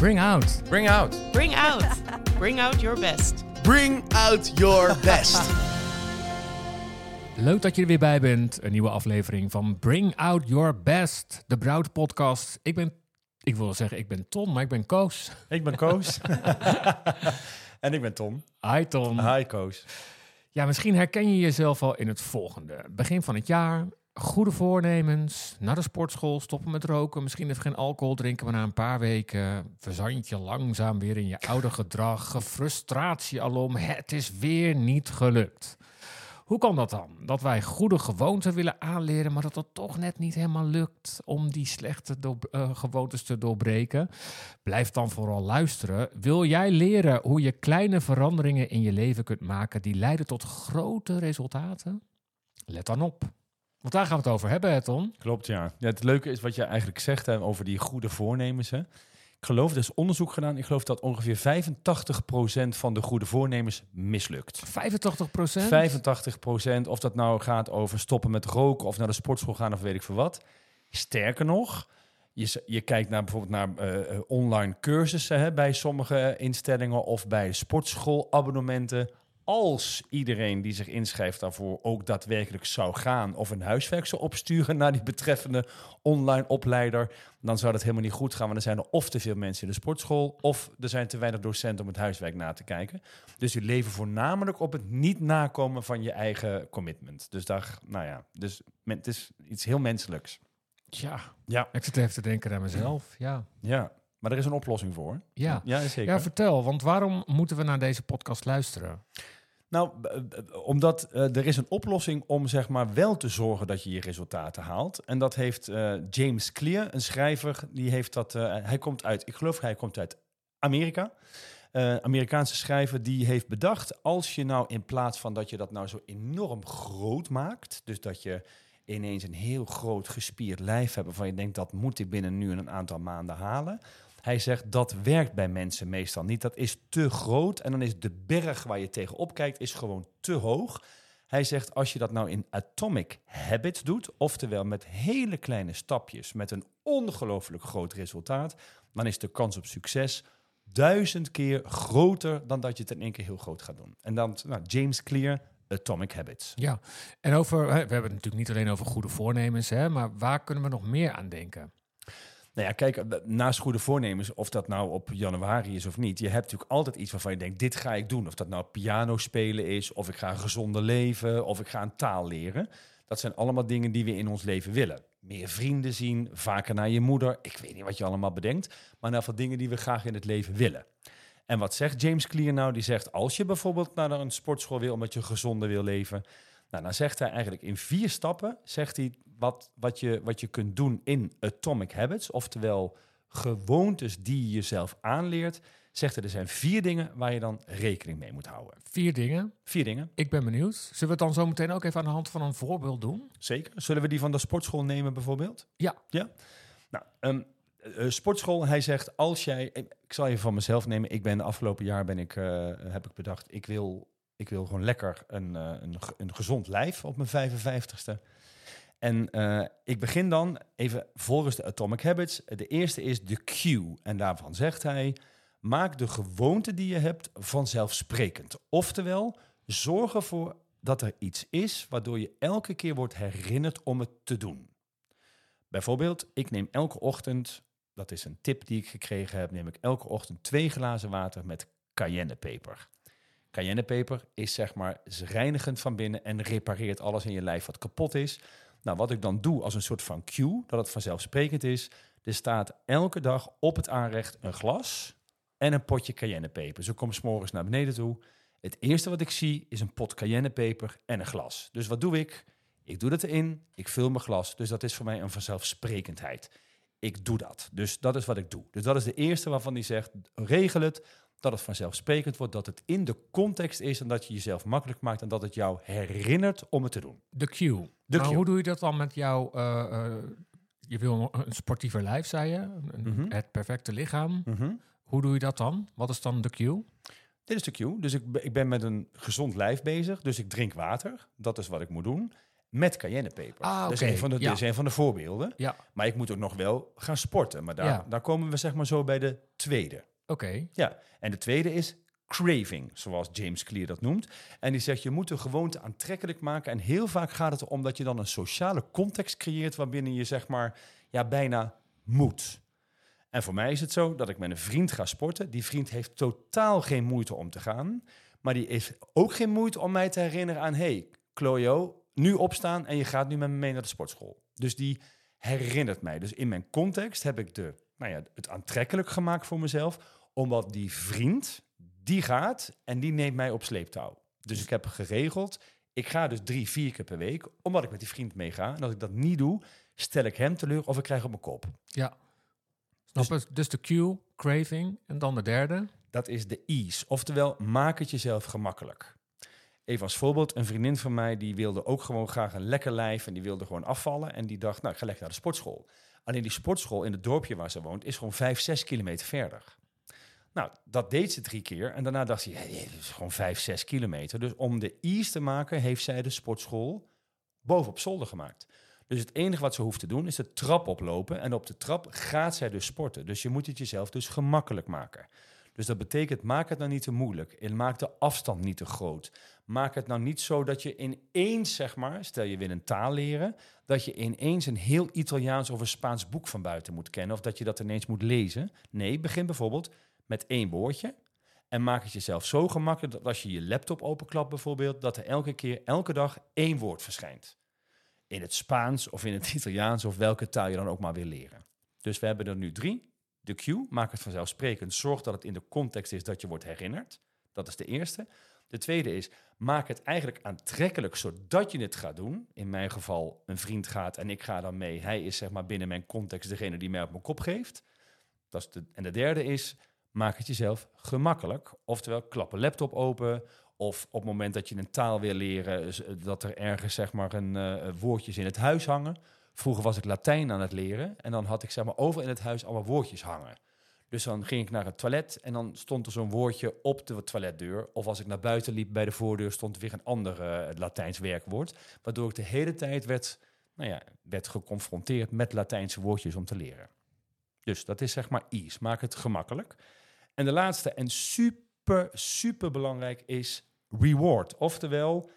Bring out. Bring out. Bring out. Bring out your best. Bring out your best. Leuk dat je er weer bij bent. Een nieuwe aflevering van Bring Out Your Best, de Broud podcast. Ik ben, ik wil zeggen, ik ben Tom, maar ik ben Koos. ik ben Koos. en ik ben Tom. Hi Tom. Hi Koos. Ja, misschien herken je jezelf al in het volgende. Begin van het jaar, goede voornemens, naar de sportschool, stoppen met roken, misschien even geen alcohol drinken, maar na een paar weken verzand je langzaam weer in je oude gedrag, frustratie alom, het is weer niet gelukt. Hoe kan dat dan? Dat wij goede gewoonten willen aanleren, maar dat het toch net niet helemaal lukt om die slechte uh, gewoontes te doorbreken? Blijf dan vooral luisteren. Wil jij leren hoe je kleine veranderingen in je leven kunt maken die leiden tot grote resultaten? Let dan op. Want daar gaan we het over hebben, hè, Tom? Klopt, ja. ja. Het leuke is wat je eigenlijk zegt hè, over die goede voornemens. Hè. Ik geloof, er is onderzoek gedaan. Ik geloof dat ongeveer 85% van de goede voornemens mislukt. 85%? 85%. Of dat nou gaat over stoppen met roken of naar de sportschool gaan of weet ik veel wat. Sterker nog, je, je kijkt naar bijvoorbeeld naar uh, online cursussen hè, bij sommige instellingen of bij sportschoolabonnementen als iedereen die zich inschrijft daarvoor ook daadwerkelijk zou gaan of een huiswerk zou opsturen naar die betreffende online opleider, dan zou dat helemaal niet goed gaan. Want er zijn er of te veel mensen in de sportschool of er zijn te weinig docenten om het huiswerk na te kijken. Dus je leven voornamelijk op het niet nakomen van je eigen commitment. Dus daar, nou ja, dus het is iets heel menselijks. Ja, ja. ik zit even te denken aan mezelf. Ja. ja, maar er is een oplossing voor. Ja, ja, zeker. ja vertel, want waarom moeten we naar deze podcast luisteren? Nou, omdat uh, er is een oplossing om zeg maar wel te zorgen dat je je resultaten haalt. En dat heeft uh, James Clear, een schrijver, die heeft dat. Uh, hij komt uit, ik geloof hij komt uit Amerika. Amerikaanse schrijver die heeft bedacht, als je nou in plaats van dat je dat nou zo enorm groot maakt, dus dat je ineens een heel groot gespierd lijf hebt waarvan je denkt dat moet ik binnen nu een aantal maanden halen. Hij zegt dat werkt bij mensen meestal niet. Dat is te groot en dan is de berg waar je tegenop kijkt is gewoon te hoog. Hij zegt als je dat nou in atomic habits doet, oftewel met hele kleine stapjes, met een ongelooflijk groot resultaat, dan is de kans op succes duizend keer groter dan dat je het in één keer heel groot gaat doen. En dan nou, James Clear, Atomic Habits. Ja, en over, we hebben het natuurlijk niet alleen over goede voornemens, hè, maar waar kunnen we nog meer aan denken? Nou ja, kijk, eh, naast goede voornemens, of dat nou op januari is of niet, je hebt natuurlijk altijd iets waarvan je denkt, dit ga ik doen. Of dat nou piano spelen is, of ik ga een gezonde leven, of ik ga een taal leren. Dat zijn allemaal dingen die we in ons leven willen. Meer vrienden zien, vaker naar je moeder. Ik weet niet wat je allemaal bedenkt, maar in ieder dingen die we graag in het leven willen. En wat zegt James Clear nou? Die zegt, als je bijvoorbeeld naar een sportschool wil omdat je gezonder wil leven, nou, dan zegt hij eigenlijk in vier stappen, zegt hij wat, wat, je, wat je kunt doen in Atomic Habits, oftewel gewoontes die je jezelf aanleert, zegt hij er zijn vier dingen waar je dan rekening mee moet houden. Vier dingen? Vier dingen. Ik ben benieuwd. Zullen we het dan zo meteen ook even aan de hand van een voorbeeld doen? Zeker. Zullen we die van de sportschool nemen bijvoorbeeld? Ja. Ja? Nou, um, sportschool, hij zegt als jij, ik zal even van mezelf nemen, ik ben de afgelopen jaar ben ik, uh, heb ik bedacht, ik wil ik wil gewoon lekker een, uh, een, een, gezond lijf op mijn 55ste. En uh, ik begin dan even volgens de Atomic Habits. De eerste is de cue. En daarvan zegt hij: maak de gewoonte die je hebt vanzelfsprekend. Oftewel, zorg ervoor dat er iets is waardoor je elke keer wordt herinnerd om het te doen. Bijvoorbeeld, ik neem elke ochtend, dat is een tip die ik gekregen heb, neem ik elke ochtend twee glazen water met cayennepeper. Cayennepeper is zeg maar reinigend van binnen en repareert alles in je lijf wat kapot is. Nou, wat ik dan doe als een soort van cue, dat het vanzelfsprekend is, er staat elke dag op het aanrecht een glas en een potje cayennepeper. Zo kom ik morgens naar beneden toe. Het eerste wat ik zie is een pot cayennepeper en een glas. Dus wat doe ik? Ik doe dat erin, ik vul mijn glas. Dus dat is voor mij een vanzelfsprekendheid. Ik doe dat. Dus dat is wat ik doe. Dus dat is de eerste waarvan hij zegt: regel het dat het vanzelfsprekend wordt, dat het in de context is en dat je jezelf makkelijk maakt en dat het jou herinnert om het te doen. De cue. De maar hoe doe je dat dan met jou? Uh, uh, je wil een sportiever lijf, zei je, een, mhm. het perfecte lichaam. Mhm. Hoe doe je dat dan? Wat is dan de cue? Dit is de cue. Dus ik, ik ben met een gezond lijf bezig, dus ik drink water. Dat is wat ik moet doen. met cayennepeper. Ah, dat, is een van de, ja. een van de voorbeelden. Ja, Maar ik moet ook nog wel gaan sporten. Maar daar, Ja. daar komen we zeg maar zo bij de tweede. Oké. Ja, en de tweede is craving, zoals James Clear dat noemt. En die zegt, je moet de gewoonte aantrekkelijk maken. En heel vaak gaat het erom dat je dan een sociale context creëert... waarbinnen je zeg maar ja, bijna moet. En voor mij is het zo dat ik met een vriend ga sporten. Die vriend heeft totaal geen moeite om te gaan. Maar die heeft ook geen moeite om mij te herinneren aan... hey, Chlojo, nu opstaan en je gaat nu met me mee naar de sportschool. Dus die herinnert mij. Dus in mijn context heb ik de, nou ja, het aantrekkelijk gemaakt voor mezelf... omdat die vriend, die gaat en die neemt mij op sleeptouw. Dus ik heb geregeld, ik ga dus drie, vier keer per week... omdat ik met die vriend meega. En als ik dat niet doe, stel ik hem teleur of ik krijg op mijn kop. Ja. Snap het? Dus de cue, craving en dan de derde. Dat is de ease. Oftewel, maak het jezelf gemakkelijk. Even als voorbeeld, een vriendin van mij die wilde ook gewoon graag een lekker lijf en die wilde gewoon afvallen. En die dacht, nou, ik ga lekker naar de sportschool. Alleen die sportschool in het dorpje waar ze woont is gewoon vijf, zes kilometer verder. Nou, dat deed ze drie keer en daarna dacht ze, ja, dit is gewoon vijf, zes kilometer. Dus om de ease te maken heeft zij de sportschool bovenop zolder gemaakt. Dus het enige wat ze hoeft te doen is de trap oplopen en op de trap gaat zij dus sporten. Dus je moet het jezelf dus gemakkelijk maken. Dus dat betekent, maak het nou niet te moeilijk. En maak de afstand niet te groot. Maak het nou niet zo dat je ineens, zeg maar, stel je wil een taal leren, dat je ineens een heel Italiaans of een Spaans boek van buiten moet kennen, of dat je dat ineens moet lezen. Nee, begin bijvoorbeeld met één woordje. En maak het jezelf zo gemakkelijk dat als je je laptop openklapt bijvoorbeeld, dat er elke keer, elke dag één woord verschijnt. In het Spaans of in het Italiaans of welke taal je dan ook maar wil leren. Dus we hebben er nu drie. De cue, maak het vanzelfsprekend. Zorg dat het in de context is dat je wordt herinnerd. Dat is de eerste. De tweede is, maak het eigenlijk aantrekkelijk zodat je het gaat doen. In mijn geval, een vriend gaat en ik ga dan mee. Hij is zeg maar binnen mijn context degene die mij op mijn kop geeft. Dat is de, en de derde is, maak het jezelf gemakkelijk. Oftewel, klap een laptop open. Of op het moment dat je een taal wil leren, z- dat er ergens zeg maar een eh, woordjes in het huis hangen. Vroeger was ik Latijn aan het leren en dan had ik zeg maar over in het huis allemaal woordjes hangen. Dus dan ging ik naar het toilet en dan stond er zo'n woordje op de toiletdeur. Of als ik naar buiten liep bij de voordeur stond er weer een ander eh, Latijns werkwoord. Waardoor ik de hele tijd werd, nou ja, werd geconfronteerd met Latijnse woordjes om te leren. Dus dat is zeg maar ease. Maak het gemakkelijk. En de laatste en super, super belangrijk is reward. Oftewel,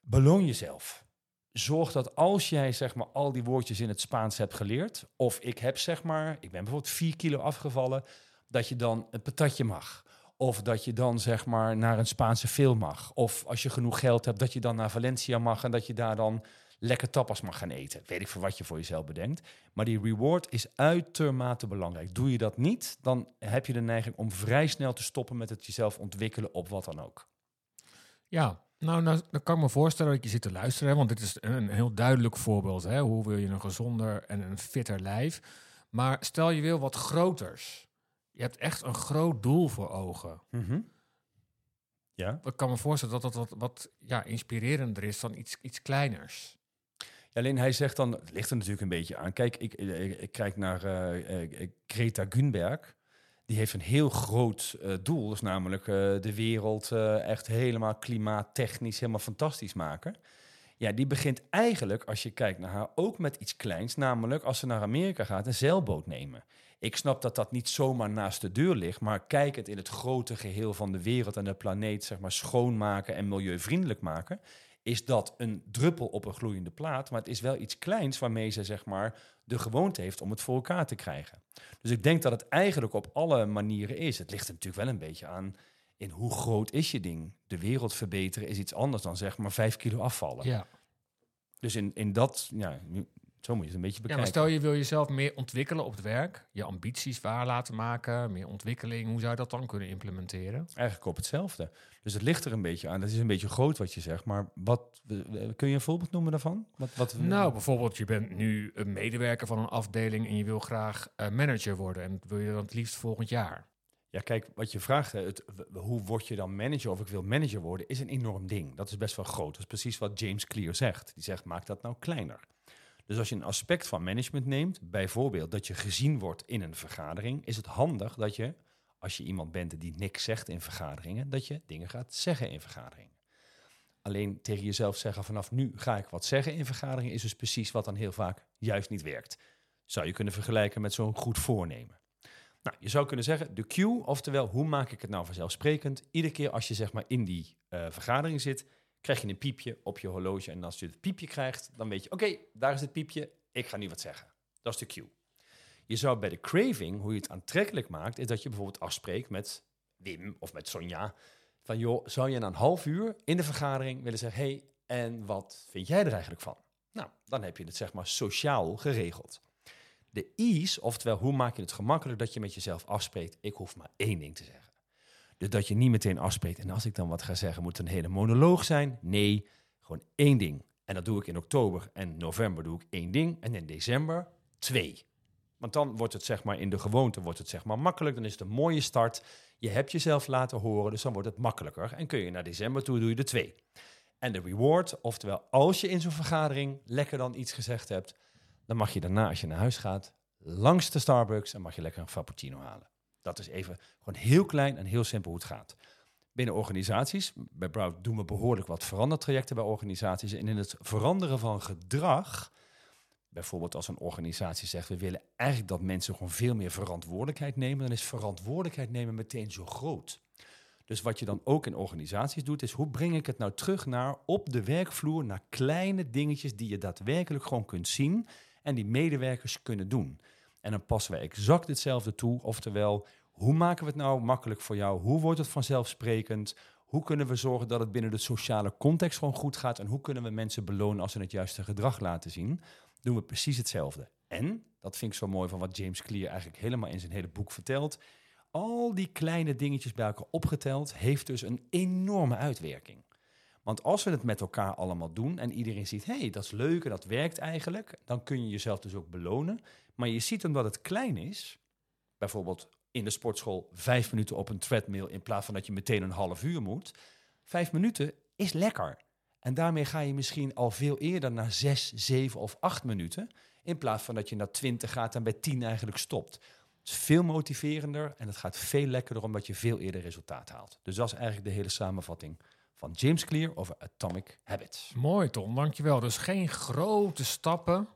beloon jezelf. Zorg dat als jij zeg maar al die woordjes in het Spaans hebt geleerd, of ik heb zeg maar, ik ben bijvoorbeeld 4 kilo afgevallen, dat je dan een patatje mag. Of dat je dan zeg maar naar een Spaanse film mag. Of als je genoeg geld hebt, dat je dan naar Valencia mag en dat je daar dan lekker tapas mag gaan eten. Weet ik voor wat je voor jezelf bedenkt. Maar die reward is uitermate belangrijk. Doe je dat niet, dan heb je de neiging om vrij snel te stoppen met het jezelf ontwikkelen op wat dan ook. Ja, nou, nou, dan kan ik me voorstellen dat je zit te luisteren, hè, want dit is een, een heel duidelijk voorbeeld. Hè? Hoe wil je een gezonder en een fitter lijf? Maar stel je wil wat groters. Je hebt echt een groot doel voor ogen. Ja. Ik kan me voorstellen dat dat wat, wat ja, inspirerender is dan iets, iets kleiners. Alleen hij zegt dan, het ligt er natuurlijk een beetje aan. Kijk, ik, ik, ik kijk naar eh, eh, Greta Thunberg. Die heeft een heel groot eh, doel, dus namelijk eh, de wereld eh, echt helemaal klimaattechnisch helemaal fantastisch maken. Ja, die begint eigenlijk, als je kijkt naar haar, ook met iets kleins. Namelijk als ze naar Amerika gaat, een zeilboot nemen. Ik snap dat dat niet zomaar naast de deur ligt, maar kijk het in het grote geheel van de wereld en de planeet zeg maar, schoonmaken en milieuvriendelijk maken. Is dat een druppel op een gloeiende plaat, maar het is wel iets kleins waarmee ze zeg maar, de gewoonte heeft om het voor elkaar te krijgen. Dus ik denk dat het eigenlijk op alle manieren is. Het ligt er natuurlijk wel een beetje aan in hoe groot is je ding. De wereld verbeteren is iets anders dan zeg maar vijf kilo afvallen. Ja. Dus in, in dat, ja, zo moet je het een beetje ja, maar bekijken. stel je wil jezelf meer ontwikkelen op het werk, je ambities waar laten maken, meer ontwikkeling. Hoe zou je dat dan kunnen implementeren? Eigenlijk op hetzelfde. Dus het ligt er een beetje aan. Dat is een beetje groot wat je zegt. Maar wat, kun je een voorbeeld noemen daarvan? Wat, wat, Nou, bijvoorbeeld, je bent nu een medewerker van een afdeling en je wil graag eh, manager worden. En wil je dat het liefst volgend jaar. Ja, kijk, wat je vraagt, het, hoe word je dan manager of ik wil manager worden, is een enorm ding. Dat is best wel groot. Dat is precies wat James Clear zegt. Die zegt, maak dat nou kleiner. Dus als je een aspect van management neemt, bijvoorbeeld dat je gezien wordt in een vergadering, is het handig dat je, als je iemand bent die niks zegt in vergaderingen, dat je dingen gaat zeggen in vergaderingen. Alleen tegen jezelf zeggen vanaf nu ga ik wat zeggen in vergaderingen is dus precies wat dan heel vaak juist niet werkt. Zou je kunnen vergelijken met zo'n goed voornemen. Nou, je zou kunnen zeggen, de cue, oftewel hoe maak ik het nou vanzelfsprekend? Iedere keer als je zeg maar in die eh, vergadering zit, krijg je een piepje op je horloge. En als je het piepje krijgt, dan weet je, oké, daar is het piepje, ik ga nu wat zeggen. Dat is de cue. Je zou bij de craving, hoe je het aantrekkelijk maakt, is dat je bijvoorbeeld afspreekt met Wim of met Sonja. Van joh, zou je na een half uur in de vergadering willen zeggen: hey, en wat vind jij er eigenlijk van? Nou, dan heb je het zeg maar sociaal geregeld. De ease, oftewel hoe maak je het gemakkelijk dat je met jezelf afspreekt: ik hoef maar één ding te zeggen. Dus dat je niet meteen afspreekt en als ik dan wat ga zeggen, moet het een hele monoloog zijn. Nee, gewoon één ding. En dat doe ik in oktober en november doe ik één ding en in december twee. Want dan wordt het zeg maar in de gewoonte wordt het zeg maar makkelijk. Dan is het een mooie start. Je hebt jezelf laten horen, dus dan wordt het makkelijker. En kun je naar december toe, doe je de twee. En de reward, oftewel als je in zo'n vergadering lekker dan iets gezegd hebt, dan mag je daarna als je naar huis gaat langs de Starbucks en mag je lekker een frappuccino halen. Dat is even gewoon heel klein en heel simpel hoe het gaat. Binnen organisaties, bij Brown doen we behoorlijk wat verandertrajecten bij organisaties. En in het veranderen van gedrag bijvoorbeeld als een organisatie zegt, we willen eigenlijk dat mensen gewoon veel meer verantwoordelijkheid nemen, dan is verantwoordelijkheid nemen meteen zo groot. Dus wat je dan ook in organisaties doet, is hoe breng ik het nou terug naar op de werkvloer, naar kleine dingetjes die je daadwerkelijk gewoon kunt zien en die medewerkers kunnen doen. En dan passen we exact hetzelfde toe, oftewel, hoe maken we het nou makkelijk voor jou? Hoe wordt het vanzelfsprekend? Hoe kunnen we zorgen dat het binnen de sociale context gewoon goed gaat? En hoe kunnen we mensen belonen als ze het juiste gedrag laten zien? doen we precies hetzelfde. En, dat vind ik zo mooi van wat James Clear eigenlijk helemaal in zijn hele boek vertelt, al die kleine dingetjes bij elkaar opgeteld, heeft dus een enorme uitwerking. Want als we het met elkaar allemaal doen en iedereen ziet, hé, hey, dat is leuk en dat werkt eigenlijk, dan kun je jezelf dus ook belonen. Maar je ziet omdat het klein is, bijvoorbeeld in de sportschool vijf minuten op een treadmill in plaats van dat je meteen een half uur moet. Vijf minuten is lekker. En daarmee ga je misschien al veel eerder naar zes, zeven of acht minuten. In plaats van dat je naar twintig gaat en bij tien eigenlijk stopt. Het is veel motiverender en het gaat veel lekkerder omdat je veel eerder resultaat haalt. Dus dat is eigenlijk de hele samenvatting van James Clear over Atomic Habits. Mooi Tom, dankjewel. Dus geen grote stappen.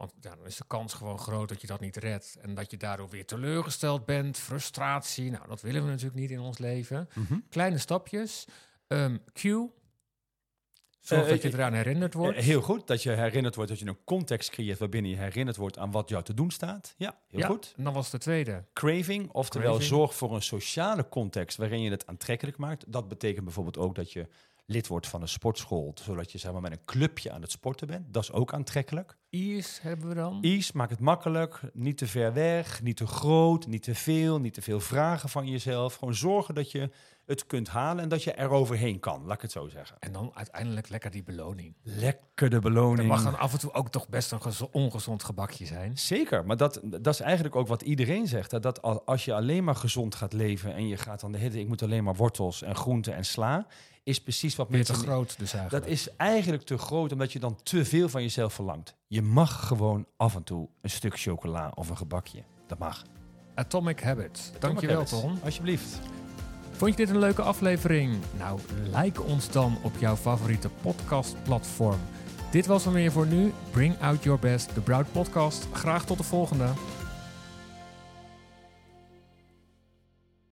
Want ja, dan is de kans gewoon groot dat je dat niet redt. En dat je daardoor weer teleurgesteld bent, frustratie. Nou, dat willen we natuurlijk niet in ons leven. Kleine stapjes. Um, Q, Zorg dat je Eh, eraan herinnerd wordt. Eh, Heel goed dat je herinnerd wordt, dat je een context creëert waarbinnen je herinnerd wordt aan wat jou te doen staat. Ja, heel ja, goed. En dan was de tweede. Craving, oftewel Craving. zorg voor een sociale context waarin je het aantrekkelijk maakt. Dat betekent bijvoorbeeld ook dat je lid wordt van een sportschool, zodat je zeg maar, met een clubje aan het sporten bent. Dat is ook aantrekkelijk. I's hebben we dan. Ease, maak het makkelijk, niet te ver weg, niet te groot, niet te veel, niet te veel vragen van jezelf. Gewoon zorgen dat je het kunt halen en dat je er overheen kan, laat ik het zo zeggen. En dan uiteindelijk lekker die beloning. Lekker de Er beloning. mag dan af en toe ook toch best een gezo- ongezond gebakje zijn. Zeker, maar dat, dat is eigenlijk ook wat iedereen zegt. Dat al- als je alleen maar gezond gaat leven en je gaat dan de hele ik moet alleen maar wortels en groenten en sla, is precies wat Weer te mensen... groot dus eigenlijk. Dat is eigenlijk te groot omdat je dan te veel van jezelf verlangt. Je mag gewoon af en toe een stuk chocola of een gebakje. Dat mag. Atomic Habit. Dankjewel Habits. Tom. Alsjeblieft. Vond je dit een leuke aflevering? Nou, like ons dan op jouw favoriete podcastplatform. Dit was hem weer voor nu. Bring out your best, de Broad Podcast. Graag tot de volgende.